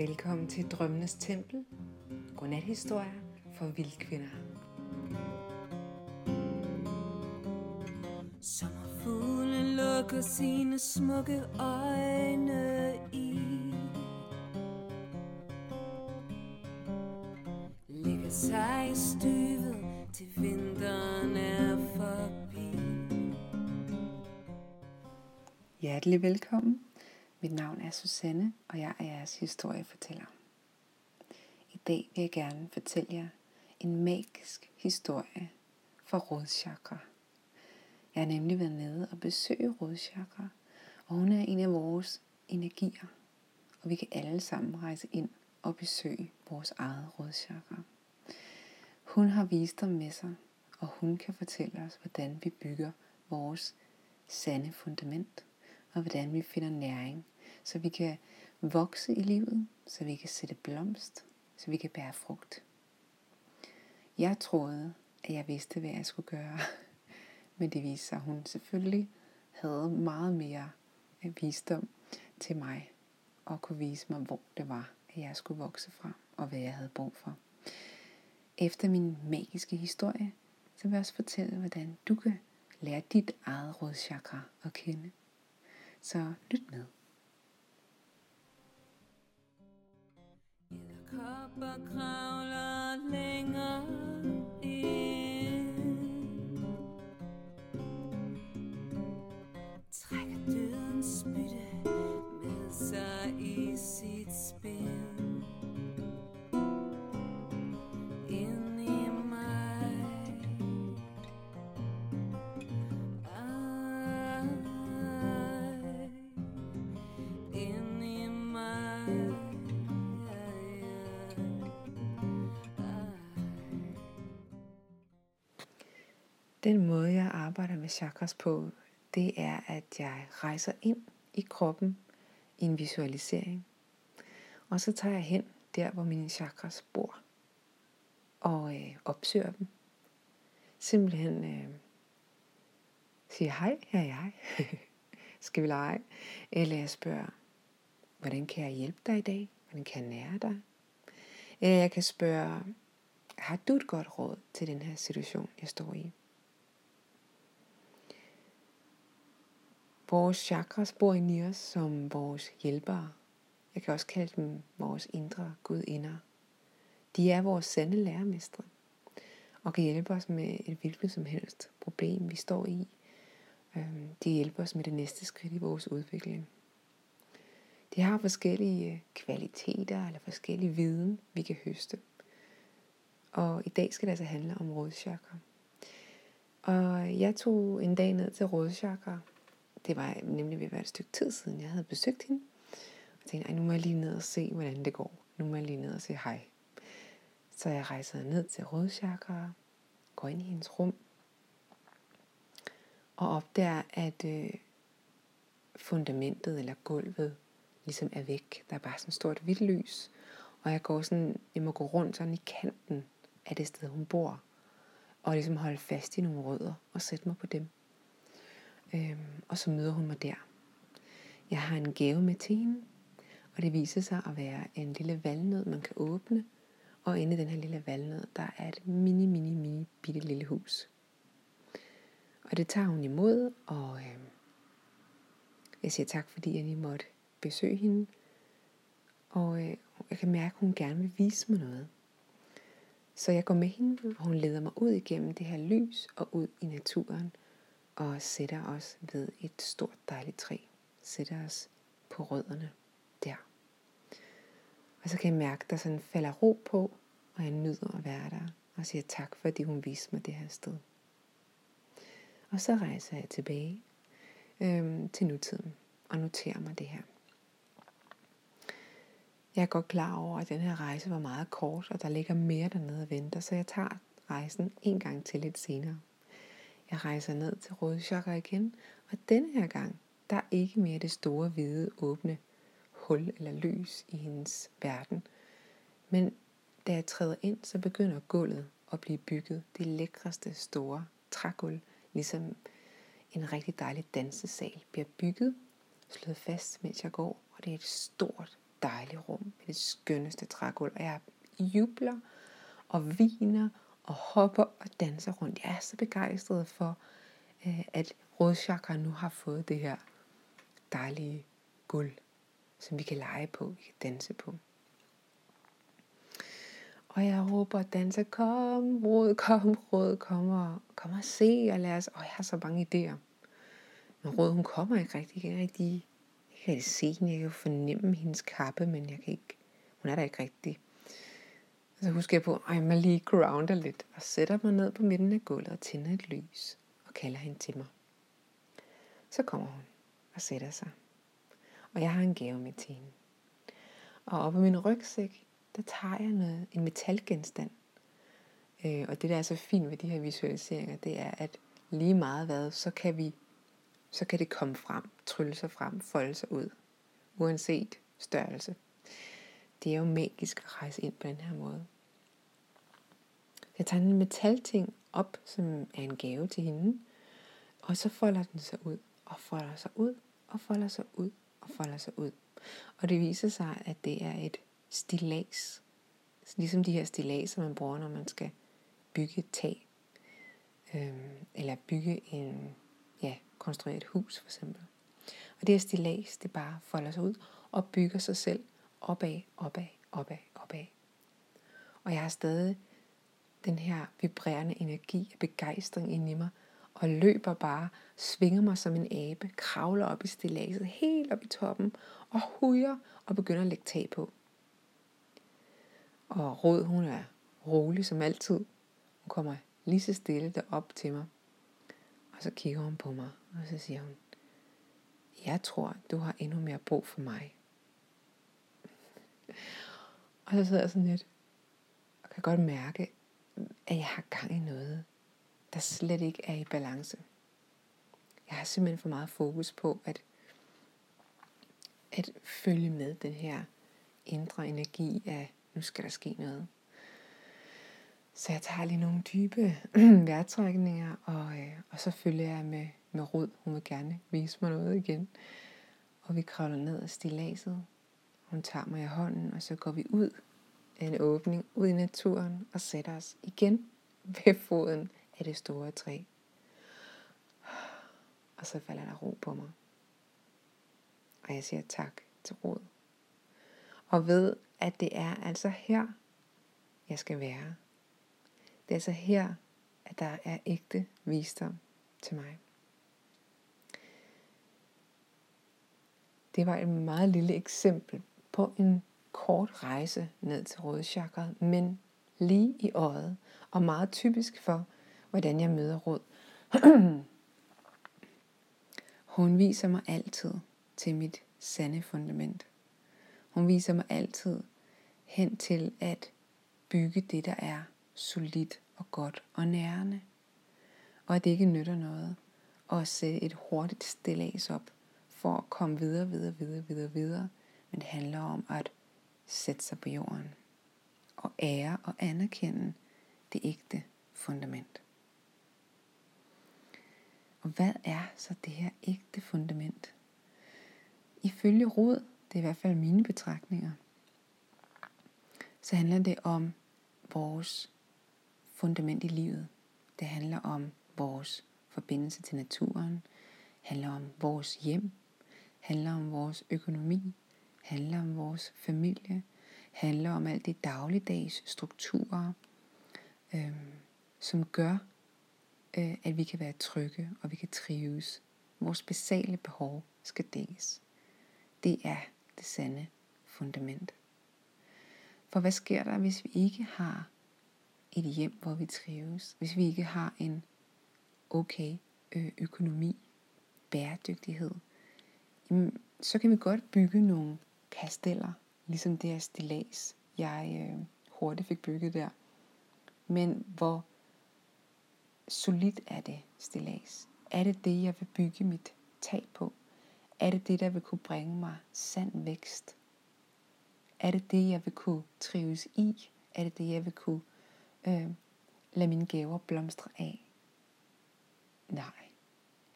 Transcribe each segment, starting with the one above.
Velkommen til Drømmenes Tempel. Godnathistorier for vildkvinder. Sommerfuglen lukker sine smukke øjne i Ligger sig i støvet til vinteren er forbi Hjertelig velkommen. Mit navn er Susanne, og jeg er jeres historiefortæller. I dag vil jeg gerne fortælle jer en magisk historie fra Rådchakra. Jeg har nemlig været nede og besøge Rådchakra, og hun er en af vores energier, og vi kan alle sammen rejse ind og besøge vores eget Rådchakra. Hun har visdom med sig, og hun kan fortælle os, hvordan vi bygger vores sande fundament, og hvordan vi finder næring, så vi kan vokse i livet, så vi kan sætte blomst, så vi kan bære frugt. Jeg troede, at jeg vidste, hvad jeg skulle gøre, men det viste sig, at hun selvfølgelig havde meget mere øh, visdom til mig, og kunne vise mig, hvor det var, at jeg skulle vokse fra, og hvad jeg havde brug for. Efter min magiske historie, så vil jeg også fortælle, hvordan du kan lære dit eget rådchakra at kende. Så lyt med. Kopper kravler Den måde, jeg arbejder med chakras på, det er, at jeg rejser ind i kroppen i en visualisering. Og så tager jeg hen der, hvor mine chakras bor. Og øh, opsøger dem. Simpelthen øh, siger, hej, her er jeg. Skal vi lege? Eller jeg spørger, hvordan kan jeg hjælpe dig i dag? Hvordan kan jeg nære dig? Eller jeg kan spørge, har du et godt råd til den her situation, jeg står i? Vores chakras bor i os som vores hjælpere. Jeg kan også kalde dem vores indre gudinder. De er vores sande lærermestre og kan hjælpe os med et hvilket som helst problem, vi står i. Øhm, de hjælper os med det næste skridt i vores udvikling. De har forskellige øh, kvaliteter eller forskellige viden, vi kan høste. Og i dag skal det altså handle om rådchakra. Og jeg tog en dag ned til rådchakra det var nemlig ved at være et stykke tid siden, jeg havde besøgt hende. Og tænkte, nu må jeg lige ned og se, hvordan det går. Nu må jeg lige ned og sige hej. Så jeg rejser ned til Rådchakra, går ind i hendes rum, og opdager, at øh, fundamentet eller gulvet ligesom er væk. Der er bare sådan et stort hvidt lys, og jeg går sådan, jeg må gå rundt sådan i kanten af det sted, hun bor, og ligesom holde fast i nogle rødder og sætte mig på dem. Øhm, og så møder hun mig der. Jeg har en gave med til hende, og det viser sig at være en lille valnød, man kan åbne. Og inde i den her lille valnød, der er et mini, mini, mini bitte lille hus. Og det tager hun imod, og øh, jeg siger tak, fordi jeg lige måtte besøge hende. Og øh, jeg kan mærke, at hun gerne vil vise mig noget. Så jeg går med hende, og hun leder mig ud igennem det her lys og ud i naturen og sætter os ved et stort dejligt træ. Sætter os på rødderne der. Og så kan jeg mærke, at der sådan falder ro på, og jeg nyder at være der, og siger tak, fordi hun viste mig det her sted. Og så rejser jeg tilbage øhm, til nutiden og noterer mig det her. Jeg er godt klar over, at den her rejse var meget kort, og der ligger mere dernede og venter, så jeg tager rejsen en gang til lidt senere. Jeg rejser ned til Rådchakra igen, og denne her gang, der er ikke mere det store hvide åbne hul eller lys i hendes verden. Men da jeg træder ind, så begynder gulvet at blive bygget. Det lækreste store trægulv, ligesom en rigtig dejlig dansesal, bliver bygget, slået fast, mens jeg går. Og det er et stort, dejligt rum med det skønneste trægulv, og jeg jubler og viner og hopper og danser rundt. Jeg er så begejstret for, øh, at rådchakra nu har fået det her dejlige gulv, som vi kan lege på, vi kan danse på. Og jeg råber og danser, kom råd, kom råd, kom og, kom og se og lad os. Og jeg har så mange idéer. Men råd, hun kommer ikke rigtig. Jeg kan ikke rigtig, jeg kan ikke se hende. Jeg kan fornemme hendes kappe, men jeg kan ikke, hun er der ikke rigtig. Så husker jeg på, at jeg må lige grounder lidt og sætter mig ned på midten af gulvet og tænder et lys og kalder hende til mig. Så kommer hun og sætter sig. Og jeg har en gave med til hende. Og oppe i min rygsæk, der tager jeg noget, en metalgenstand. Øh, og det, der er så fint ved de her visualiseringer, det er, at lige meget hvad, så kan vi, så kan det komme frem, trylle sig frem, folde sig ud, uanset størrelse. Det er jo magisk at rejse ind på den her måde. Jeg tager en metalting op, som er en gave til hende, og så folder den sig ud, og folder sig ud, og folder sig ud, og folder sig ud. Og det viser sig, at det er et stilas. Ligesom de her stilaser, man bruger, når man skal bygge et tag. Øhm, eller bygge en, ja, konstruere et hus for eksempel. Og det her stilas, det bare folder sig ud og bygger sig selv opad, opad, opad, opad. Og jeg har stadig den her vibrerende energi af begejstring inde i mig, og løber bare, svinger mig som en abe, kravler op i stilladset, helt op i toppen, og hujer og begynder at lægge tag på. Og Rød, hun er rolig som altid. Hun kommer lige så stille derop til mig. Og så kigger hun på mig, og så siger hun, jeg tror, du har endnu mere brug for mig og så sidder jeg sådan lidt, og kan godt mærke, at jeg har gang i noget, der slet ikke er i balance. Jeg har simpelthen for meget fokus på at, at følge med den her indre energi af nu skal der ske noget. Så jeg tager lige nogle dybe vejrtrækninger, og, øh, og så følger jeg med, med Rod. Hun vil gerne vise mig noget igen. Og vi kravler ned ad stilaset. Hun tager mig i hånden, og så går vi ud af en åbning, ud i naturen, og sætter os igen ved foden af det store træ. Og så falder der ro på mig. Og jeg siger tak til Rod. Og ved, at det er altså her, jeg skal være. Det er altså her, at der er ægte visdom til mig. Det var et meget lille eksempel på en kort rejse ned til rådchakret, men lige i øjet, og meget typisk for, hvordan jeg møder råd. Hun viser mig altid til mit sande fundament. Hun viser mig altid hen til at bygge det, der er solidt og godt og nærende. Og at det ikke nytter noget at sætte et hurtigt stillads op for at komme videre, videre, videre, videre, videre. Men det handler om at sætte sig på jorden og ære og anerkende det ægte fundament. Og hvad er så det her ægte fundament? Ifølge Rod, det er i hvert fald mine betragtninger, så handler det om vores fundament i livet. Det handler om vores forbindelse til naturen, handler om vores hjem, handler om vores økonomi, handler om vores familie, handler om alt det dagligdags strukturer, øh, som gør, øh, at vi kan være trygge og vi kan trives. Vores basale behov skal dækkes. Det er det sande fundament. For hvad sker der, hvis vi ikke har et hjem, hvor vi trives? Hvis vi ikke har en okay øh, økonomi, bæredygtighed? Jamen, så kan vi godt bygge nogle kasteller, ligesom det her stilas, jeg øh, hurtigt fik bygget der. Men hvor solidt er det stilas? Er det det, jeg vil bygge mit tag på? Er det det, der vil kunne bringe mig sand vækst? Er det det, jeg vil kunne trives i? Er det det, jeg vil kunne øh, lade mine gaver blomstre af? Nej.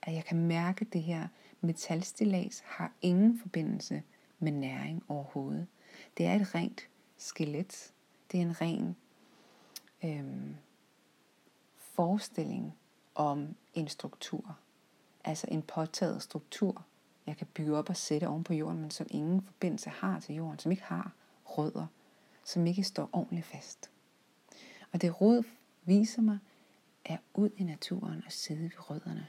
At jeg kan mærke, at det her metalstilas har ingen forbindelse med næring overhovedet. Det er et rent skelet. Det er en ren øhm, forestilling om en struktur. Altså en påtaget struktur, jeg kan bygge op og sætte oven på jorden, men som ingen forbindelse har til jorden, som ikke har rødder, som ikke står ordentligt fast. Og det råd viser mig, er ud i naturen og sidde ved rødderne.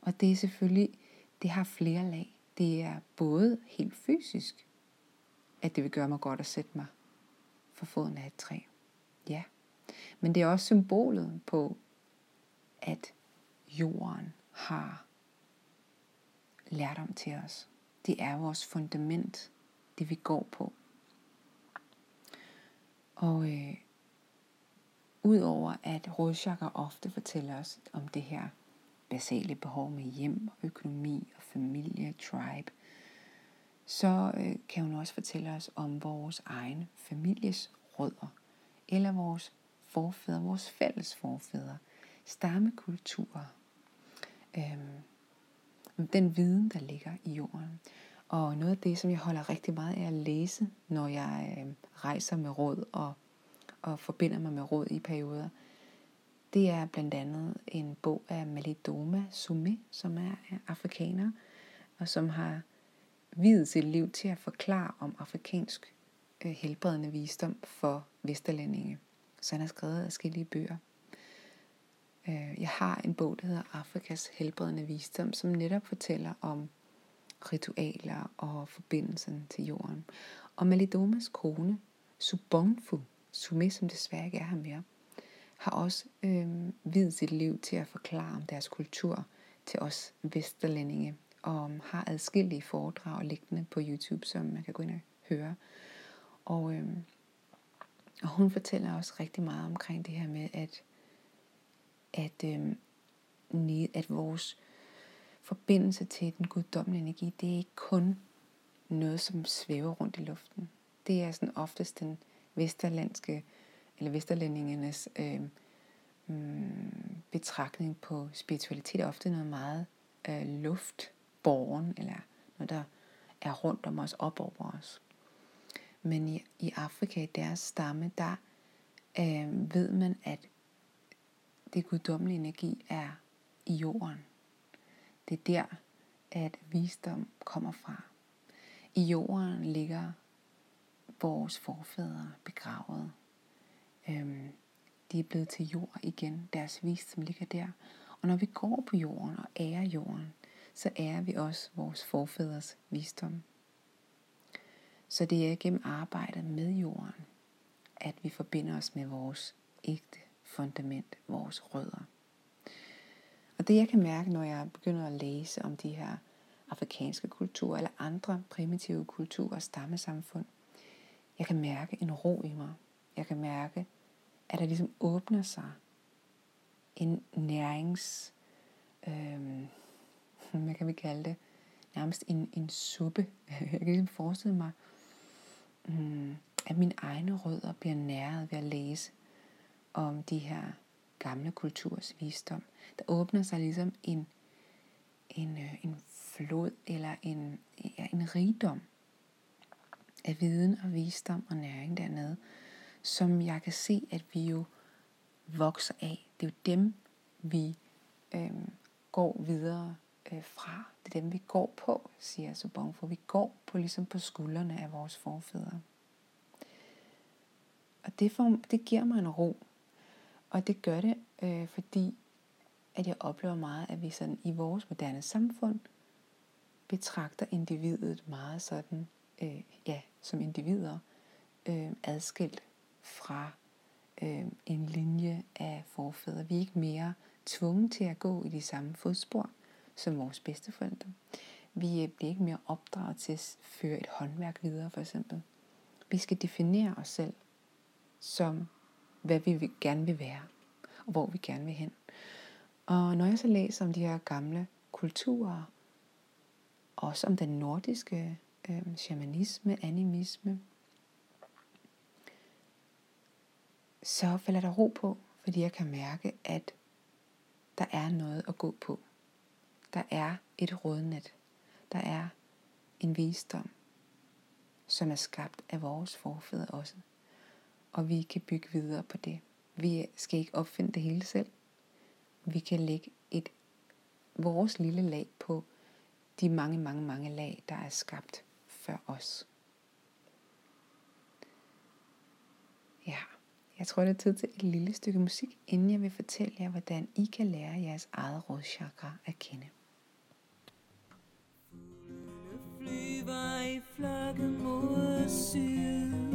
Og det er selvfølgelig, det har flere lag. Det er både helt fysisk, at det vil gøre mig godt at sætte mig for foden af et træ. Ja. Men det er også symbolet på, at jorden har lært om til os. Det er vores fundament, det vi går på. Og øh, udover at rådchakker ofte fortæller os om det her basale behov med hjem, økonomi og familie, tribe, så øh, kan hun også fortælle os om vores egne families rødder, eller vores forfædre, vores fælles forfædre, stammekulturer, øh, den viden, der ligger i jorden. Og noget af det, som jeg holder rigtig meget af at læse, når jeg øh, rejser med råd og, og forbinder mig med råd i perioder, det er blandt andet en bog af Malidoma Sume, som er afrikaner, og som har videt sit liv til at forklare om afrikansk øh, helbredende visdom for vesterlændinge. Så han har skrevet forskellige bøger. Øh, jeg har en bog, der hedder Afrikas helbredende visdom, som netop fortæller om ritualer og forbindelsen til jorden. Og Malidomas kone, Subonfu, Sume, som desværre ikke er her mere, har også øh, videt sit liv til at forklare om deres kultur til os vesterlændinge, og har adskillige foredrag liggende på YouTube, som man kan gå ind og høre. Og, øh, og hun fortæller også rigtig meget omkring det her med, at, at, øh, at vores forbindelse til den guddommelige energi, det er ikke kun noget, som svæver rundt i luften. Det er sådan oftest den vesterlandske, eller vesterlændingernes øh, mm, betragtning på spiritualitet er ofte noget meget øh, luftborgen, eller noget, der er rundt om os, op over os. Men i, i Afrika, i deres stamme, der øh, ved man, at det guddommelige energi er i jorden. Det er der, at visdom kommer fra. I jorden ligger vores forfædre begravet. Øhm, de er blevet til jord igen. Deres visdom ligger der. Og når vi går på jorden og ærer jorden, så ærer vi også vores forfædres visdom. Så det er gennem arbejdet med jorden, at vi forbinder os med vores ægte fundament, vores rødder. Og det jeg kan mærke, når jeg begynder at læse om de her afrikanske kulturer eller andre primitive kulturer og stammesamfund, jeg kan mærke en ro i mig. Jeg kan mærke, at der ligesom åbner sig en nærings, øh, hvad kan vi kalde det, nærmest en, en suppe. Jeg kan ligesom forestille mig, mm, at mine egne rødder bliver næret ved at læse om de her gamle kulturs visdom. Der åbner sig ligesom en, en, øh, en flod eller en, ja, en rigdom af viden og visdom og næring dernede, som jeg kan se, at vi jo vokser af. Det er jo dem, vi øh, går videre øh, fra. Det er dem, vi går på, siger Subon, for vi går på ligesom på skuldrene af vores forfædre. Og det, for, det giver mig en ro. Og det gør det, øh, fordi at jeg oplever meget, at vi sådan i vores moderne samfund betragter individet meget sådan, øh, ja, som individer, øh, adskilt fra øh, en linje af forfædre. Vi er ikke mere tvunget til at gå i de samme fodspor som vores bedsteforældre. Vi øh, bliver ikke mere opdraget til at føre et håndværk videre, for eksempel. Vi skal definere os selv som, hvad vi gerne vil være, og hvor vi gerne vil hen. Og når jeg så læser om de her gamle kulturer, også om den nordiske øh, shamanisme, animisme, så falder der ro på, fordi jeg kan mærke, at der er noget at gå på. Der er et rådnet. Der er en visdom. som er skabt af vores forfædre også. Og vi kan bygge videre på det. Vi skal ikke opfinde det hele selv. Vi kan lægge et vores lille lag på de mange, mange, mange lag, der er skabt før os. Ja, jeg tror, det er tid til et lille stykke musik, inden jeg vil fortælle jer, hvordan I kan lære jeres eget rådchakra at kende. flyver i flokke mod syd.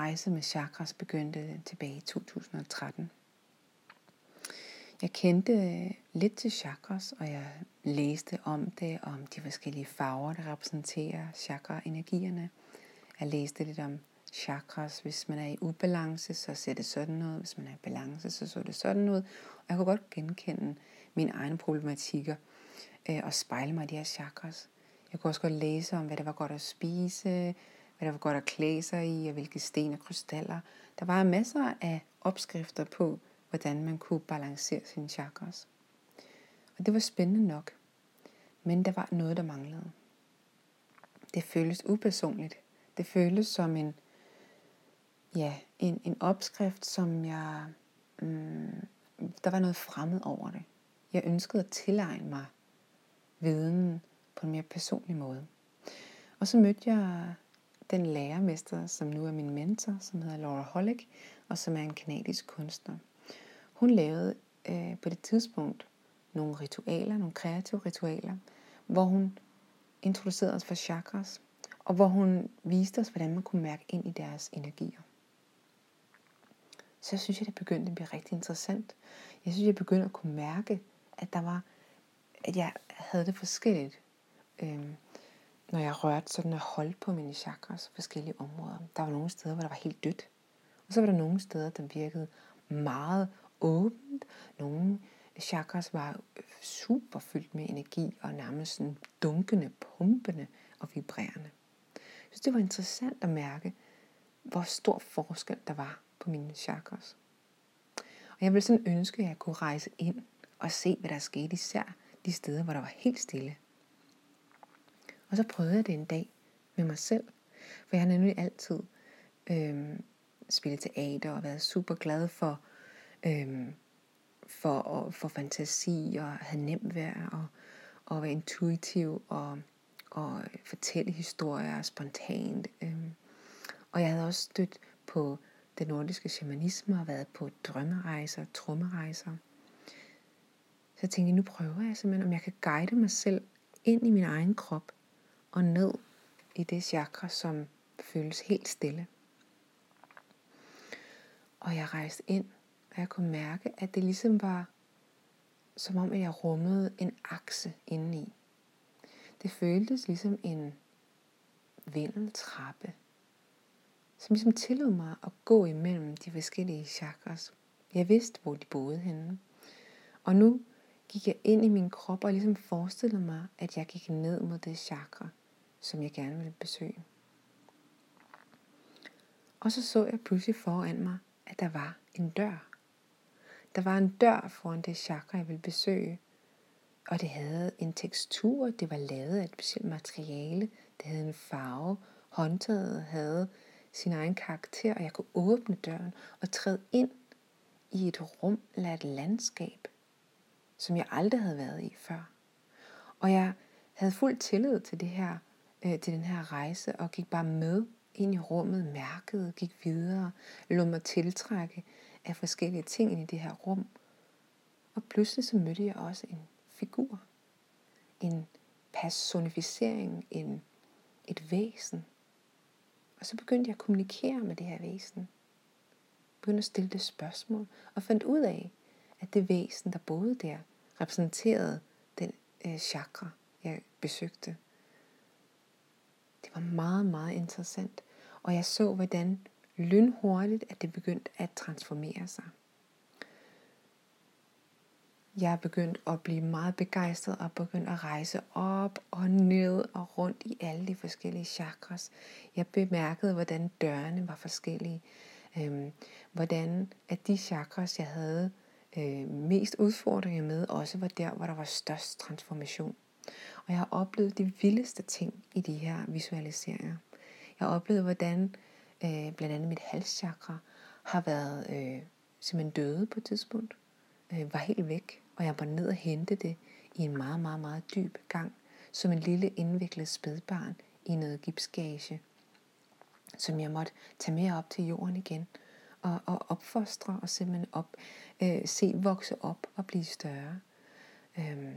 Rejse med chakras begyndte tilbage i 2013. Jeg kendte lidt til chakras, og jeg læste om det, om de forskellige farver, der repræsenterer chakra-energierne. Jeg læste lidt om chakras. Hvis man er i ubalance, så ser det sådan ud. Hvis man er i balance, så så det sådan ud. Og jeg kunne godt genkende mine egne problematikker øh, og spejle mig i de her chakras. Jeg kunne også godt læse om, hvad det var godt at spise, hvad der var godt at klæde sig i, og hvilke sten og krystaller. Der var masser af opskrifter på, hvordan man kunne balancere sine chakras. Og det var spændende nok. Men der var noget, der manglede. Det føltes upersonligt. Det føltes som en, ja, en, en opskrift, som jeg, mm, der var noget fremmed over det. Jeg ønskede at tilegne mig viden på en mere personlig måde. Og så mødte jeg den lærermester, som nu er min mentor, som hedder Laura Hollick, og som er en kanadisk kunstner. Hun lavede øh, på det tidspunkt nogle ritualer, nogle kreative ritualer, hvor hun introducerede os for chakras, og hvor hun viste os, hvordan man kunne mærke ind i deres energier. Så synes, jeg, det begyndte at blive rigtig interessant. Jeg synes, jeg begyndte at kunne mærke, at der var, at jeg havde det forskelligt, øh, når jeg rørte sådan og holdt på mine chakras forskellige områder. Der var nogle steder, hvor der var helt dødt, og så var der nogle steder, der virkede meget åbent. Nogle chakras var super fyldt med energi og nærmest sådan dunkende, pumpende og vibrerende. Jeg synes, det var interessant at mærke, hvor stor forskel der var på mine chakras. Og jeg ville sådan ønske, at jeg kunne rejse ind og se, hvad der skete, især de steder, hvor der var helt stille. Og så prøvede jeg det en dag med mig selv, for jeg har nemlig altid øh, spillet teater og været super glad for øhm, for, for fantasi og have nemt ved og, og være intuitiv og, og fortælle historier spontant. Øhm. Og jeg havde også stødt på den nordiske shamanisme og været på drømmerejser, trummerejser. Så jeg tænkte, nu prøver jeg simpelthen, om jeg kan guide mig selv ind i min egen krop og ned i det chakra, som føles helt stille. Og jeg rejste ind og jeg kunne mærke, at det ligesom var, som om jeg rummede en akse indeni. Det føltes ligesom en vindeltrappe, som ligesom tillod mig at gå imellem de forskellige chakras. Jeg vidste, hvor de boede henne. Og nu gik jeg ind i min krop og ligesom forestillede mig, at jeg gik ned mod det chakra, som jeg gerne ville besøge. Og så så jeg pludselig foran mig, at der var en dør. Der var en dør foran det chakra, jeg ville besøge. Og det havde en tekstur, det var lavet af et specielt materiale, det havde en farve, håndtaget havde sin egen karakter, og jeg kunne åbne døren og træde ind i et rum eller et landskab, som jeg aldrig havde været i før. Og jeg havde fuld tillid til det her, øh, til den her rejse, og gik bare med ind i rummet, mærkede, gik videre, lod mig tiltrække af forskellige ting ind i det her rum. Og pludselig så mødte jeg også en figur. En, personificering, en, et væsen. Og så begyndte jeg at kommunikere med det her væsen. Begyndte at stille det spørgsmål, og fandt ud af, at det væsen, der boede der, repræsenterede den øh, chakra, jeg besøgte. Det var meget, meget interessant. Og jeg så, hvordan lynhurtigt, at det begyndte at transformere sig. Jeg er begyndt at blive meget begejstret og begyndt at rejse op og ned og rundt i alle de forskellige chakras. Jeg bemærkede, hvordan dørene var forskellige. Øhm, hvordan at de chakras, jeg havde øh, mest udfordringer med, også var der, hvor der var størst transformation. Og jeg har oplevet de vildeste ting i de her visualiseringer. Jeg har oplevet, hvordan øh, blandt andet mit halschakra har været øh, simpelthen døde på et tidspunkt. Øh, var helt væk, og jeg var ned og hente det i en meget, meget, meget dyb gang, som en lille indviklet spædbarn i noget gipsgage, som jeg måtte tage med op til jorden igen og, og opfostre og simpelthen op, øh, se vokse op og blive større. Øhm,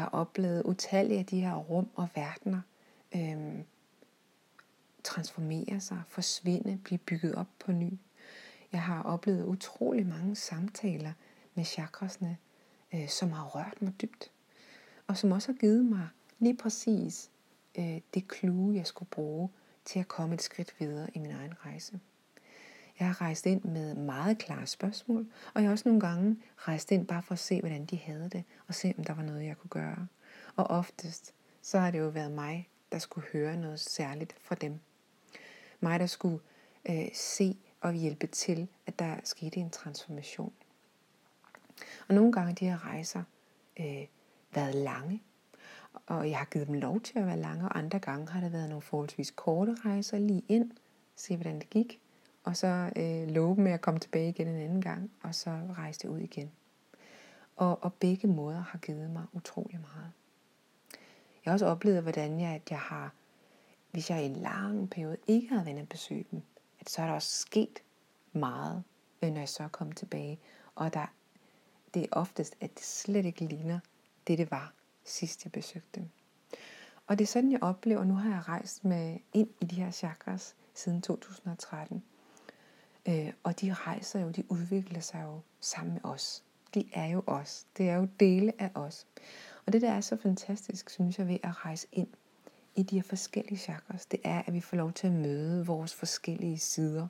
jeg har oplevet utallige af de her rum og verdener øhm, transformere sig, forsvinde, blive bygget op på ny. Jeg har oplevet utrolig mange samtaler med chakrasne, øh, som har rørt mig dybt. Og som også har givet mig lige præcis øh, det clue, jeg skulle bruge til at komme et skridt videre i min egen rejse. Jeg har rejst ind med meget klare spørgsmål, og jeg har også nogle gange rejst ind bare for at se, hvordan de havde det, og se, om der var noget, jeg kunne gøre. Og oftest, så har det jo været mig, der skulle høre noget særligt fra dem. Mig, der skulle øh, se og hjælpe til, at der skete en transformation. Og nogle gange de her rejser øh, været lange, og jeg har givet dem lov til at være lange, og andre gange har det været nogle forholdsvis korte rejser lige ind, se hvordan det gik, og så øh, love med at komme tilbage igen en anden gang, og så rejse det ud igen. Og, og begge måder har givet mig utrolig meget. Jeg har også oplevet, hvordan jeg, at jeg har, hvis jeg i en lang periode ikke har været at besøge dem, at så er der også sket meget, øh, når jeg så er kommet tilbage. Og der, det er oftest, at det slet ikke ligner det, det var sidst jeg besøgte dem. Og det er sådan, jeg oplever, nu har jeg rejst med ind i de her chakras siden 2013. Øh, og de rejser jo, de udvikler sig jo sammen med os. De er jo os. Det er jo dele af os. Og det, der er så fantastisk, synes jeg, ved at rejse ind i de her forskellige chakras, det er, at vi får lov til at møde vores forskellige sider,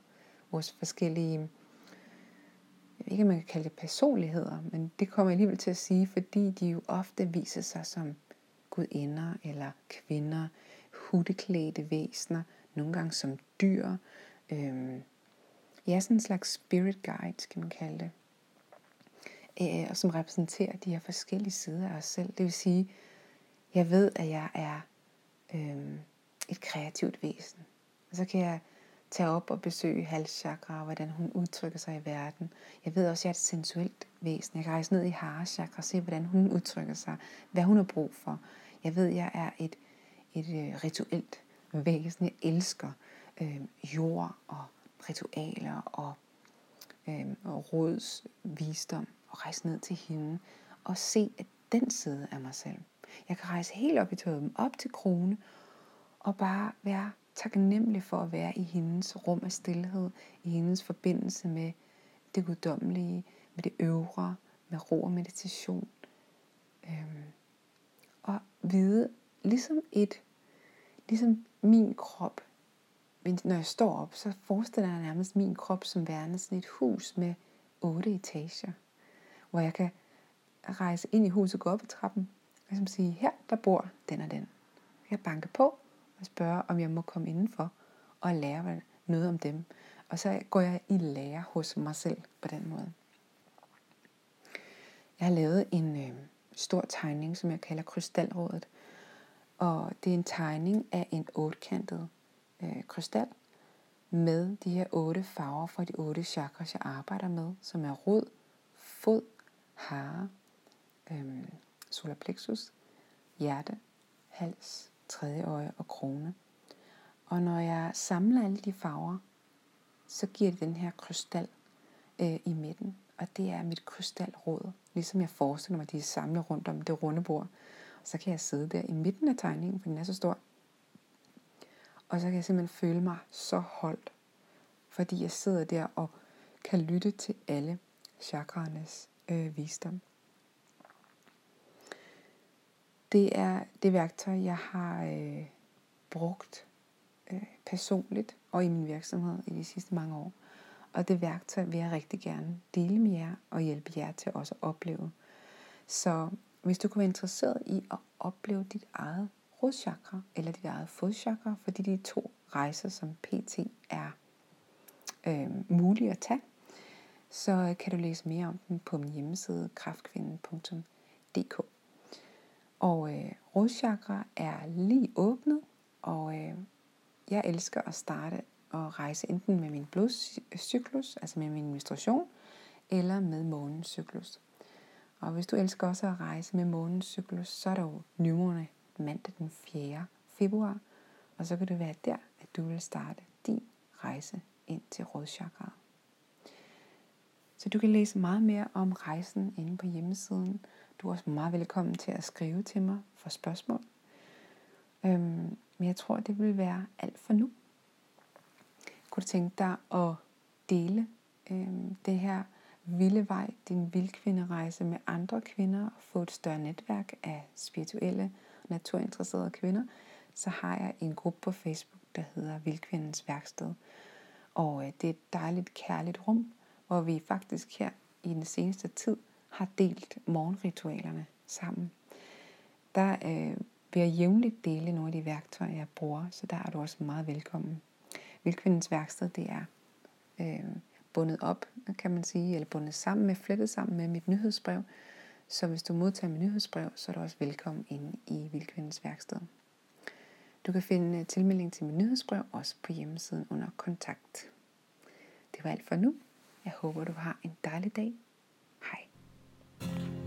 vores forskellige, jeg ved ikke, om man kan kalde det personligheder, men det kommer jeg alligevel til at sige, fordi de jo ofte viser sig som gudinder eller kvinder, hudeklædte væsener, nogle gange som dyr, øhm, ja, sådan en slags spirit guide, kan man kalde det. Øh, og som repræsenterer de her forskellige sider af os selv. Det vil sige, jeg ved, at jeg er øh, et kreativt væsen. Og så kan jeg tage op og besøge halschakra, og hvordan hun udtrykker sig i verden. Jeg ved også, at jeg er et sensuelt væsen. Jeg kan rejse ned i harachakra og se, hvordan hun udtrykker sig, hvad hun har brug for. Jeg ved, at jeg er et, et øh, rituelt væsen. Jeg elsker øh, jord og ritualer og, øh, og råds visdom og rejse ned til hende og se at den side af mig selv. Jeg kan rejse helt op i toppen, op til krone og bare være taknemmelig for at være i hendes rum af stillhed, i hendes forbindelse med det guddommelige, med det øvre, med ro og meditation. Øhm, og vide, ligesom et, ligesom min krop men når jeg står op, så forestiller jeg nærmest min krop som værende sådan et hus med otte etager, hvor jeg kan rejse ind i huset, og gå op ad trappen, og ligesom sige, her der bor den og den. Jeg banker på og spørger, om jeg må komme indenfor og lære noget om dem. Og så går jeg i lære hos mig selv på den måde. Jeg har lavet en øh, stor tegning, som jeg kalder Krystalrådet. Og det er en tegning af en otkantet øh, krystal med de her otte farver fra de otte chakras, jeg arbejder med, som er rod, fod, hare, øh, solar plexus, hjerte, hals, tredje øje og krone. Og når jeg samler alle de farver, så giver det den her krystal øh, i midten. Og det er mit krystalråd, ligesom jeg forestiller mig, at de er samlet rundt om det runde bord. Så kan jeg sidde der i midten af tegningen, for den er så stor. Og så kan jeg simpelthen føle mig så holdt, fordi jeg sidder der og kan lytte til alle chakraernes øh, visdom. Det er det værktøj, jeg har øh, brugt øh, personligt og i min virksomhed i de sidste mange år. Og det værktøj vil jeg rigtig gerne dele med jer og hjælpe jer til også at opleve. Så hvis du kunne være interesseret i at opleve dit eget rodchakra eller dit eget fodchakra, fordi de to rejser, som PT er øh, mulige at tage, så øh, kan du læse mere om dem på min hjemmeside kraftkvinden.dk. Og øh, rodchakra er lige åbnet, og øh, jeg elsker at starte og rejse enten med min blodcyklus, altså med min menstruation, eller med månens cyklus. Og hvis du elsker også at rejse med månens cyklus, så er der jo nymåne mandag den 4. februar, og så kan det være der, at du vil starte din rejse ind til rådchakraet. Så du kan læse meget mere om rejsen inde på hjemmesiden. Du er også meget velkommen til at skrive til mig for spørgsmål. Øhm, men jeg tror, det vil være alt for nu. Kunne du tænke dig at dele øhm, det her vilde vej, din vildkvinderejse med andre kvinder og få et større netværk af spirituelle naturinteresserede kvinder, så har jeg en gruppe på Facebook, der hedder Vildkvindens Værksted. Og øh, det er et dejligt, kærligt rum, hvor vi faktisk her i den seneste tid har delt morgenritualerne sammen. Der øh, vil jeg jævnligt dele nogle af de værktøjer, jeg bruger, så der er du også meget velkommen. Vildkvindens værksted, det er øh, bundet op, kan man sige, eller bundet sammen med, flettet sammen med mit nyhedsbrev. Så hvis du modtager min nyhedsbrev, så er du også velkommen ind i Vildkvindens værksted. Du kan finde øh, tilmelding til min nyhedsbrev også på hjemmesiden under kontakt. Det var alt for nu. Jeg håber, du har en dejlig dag. Hej.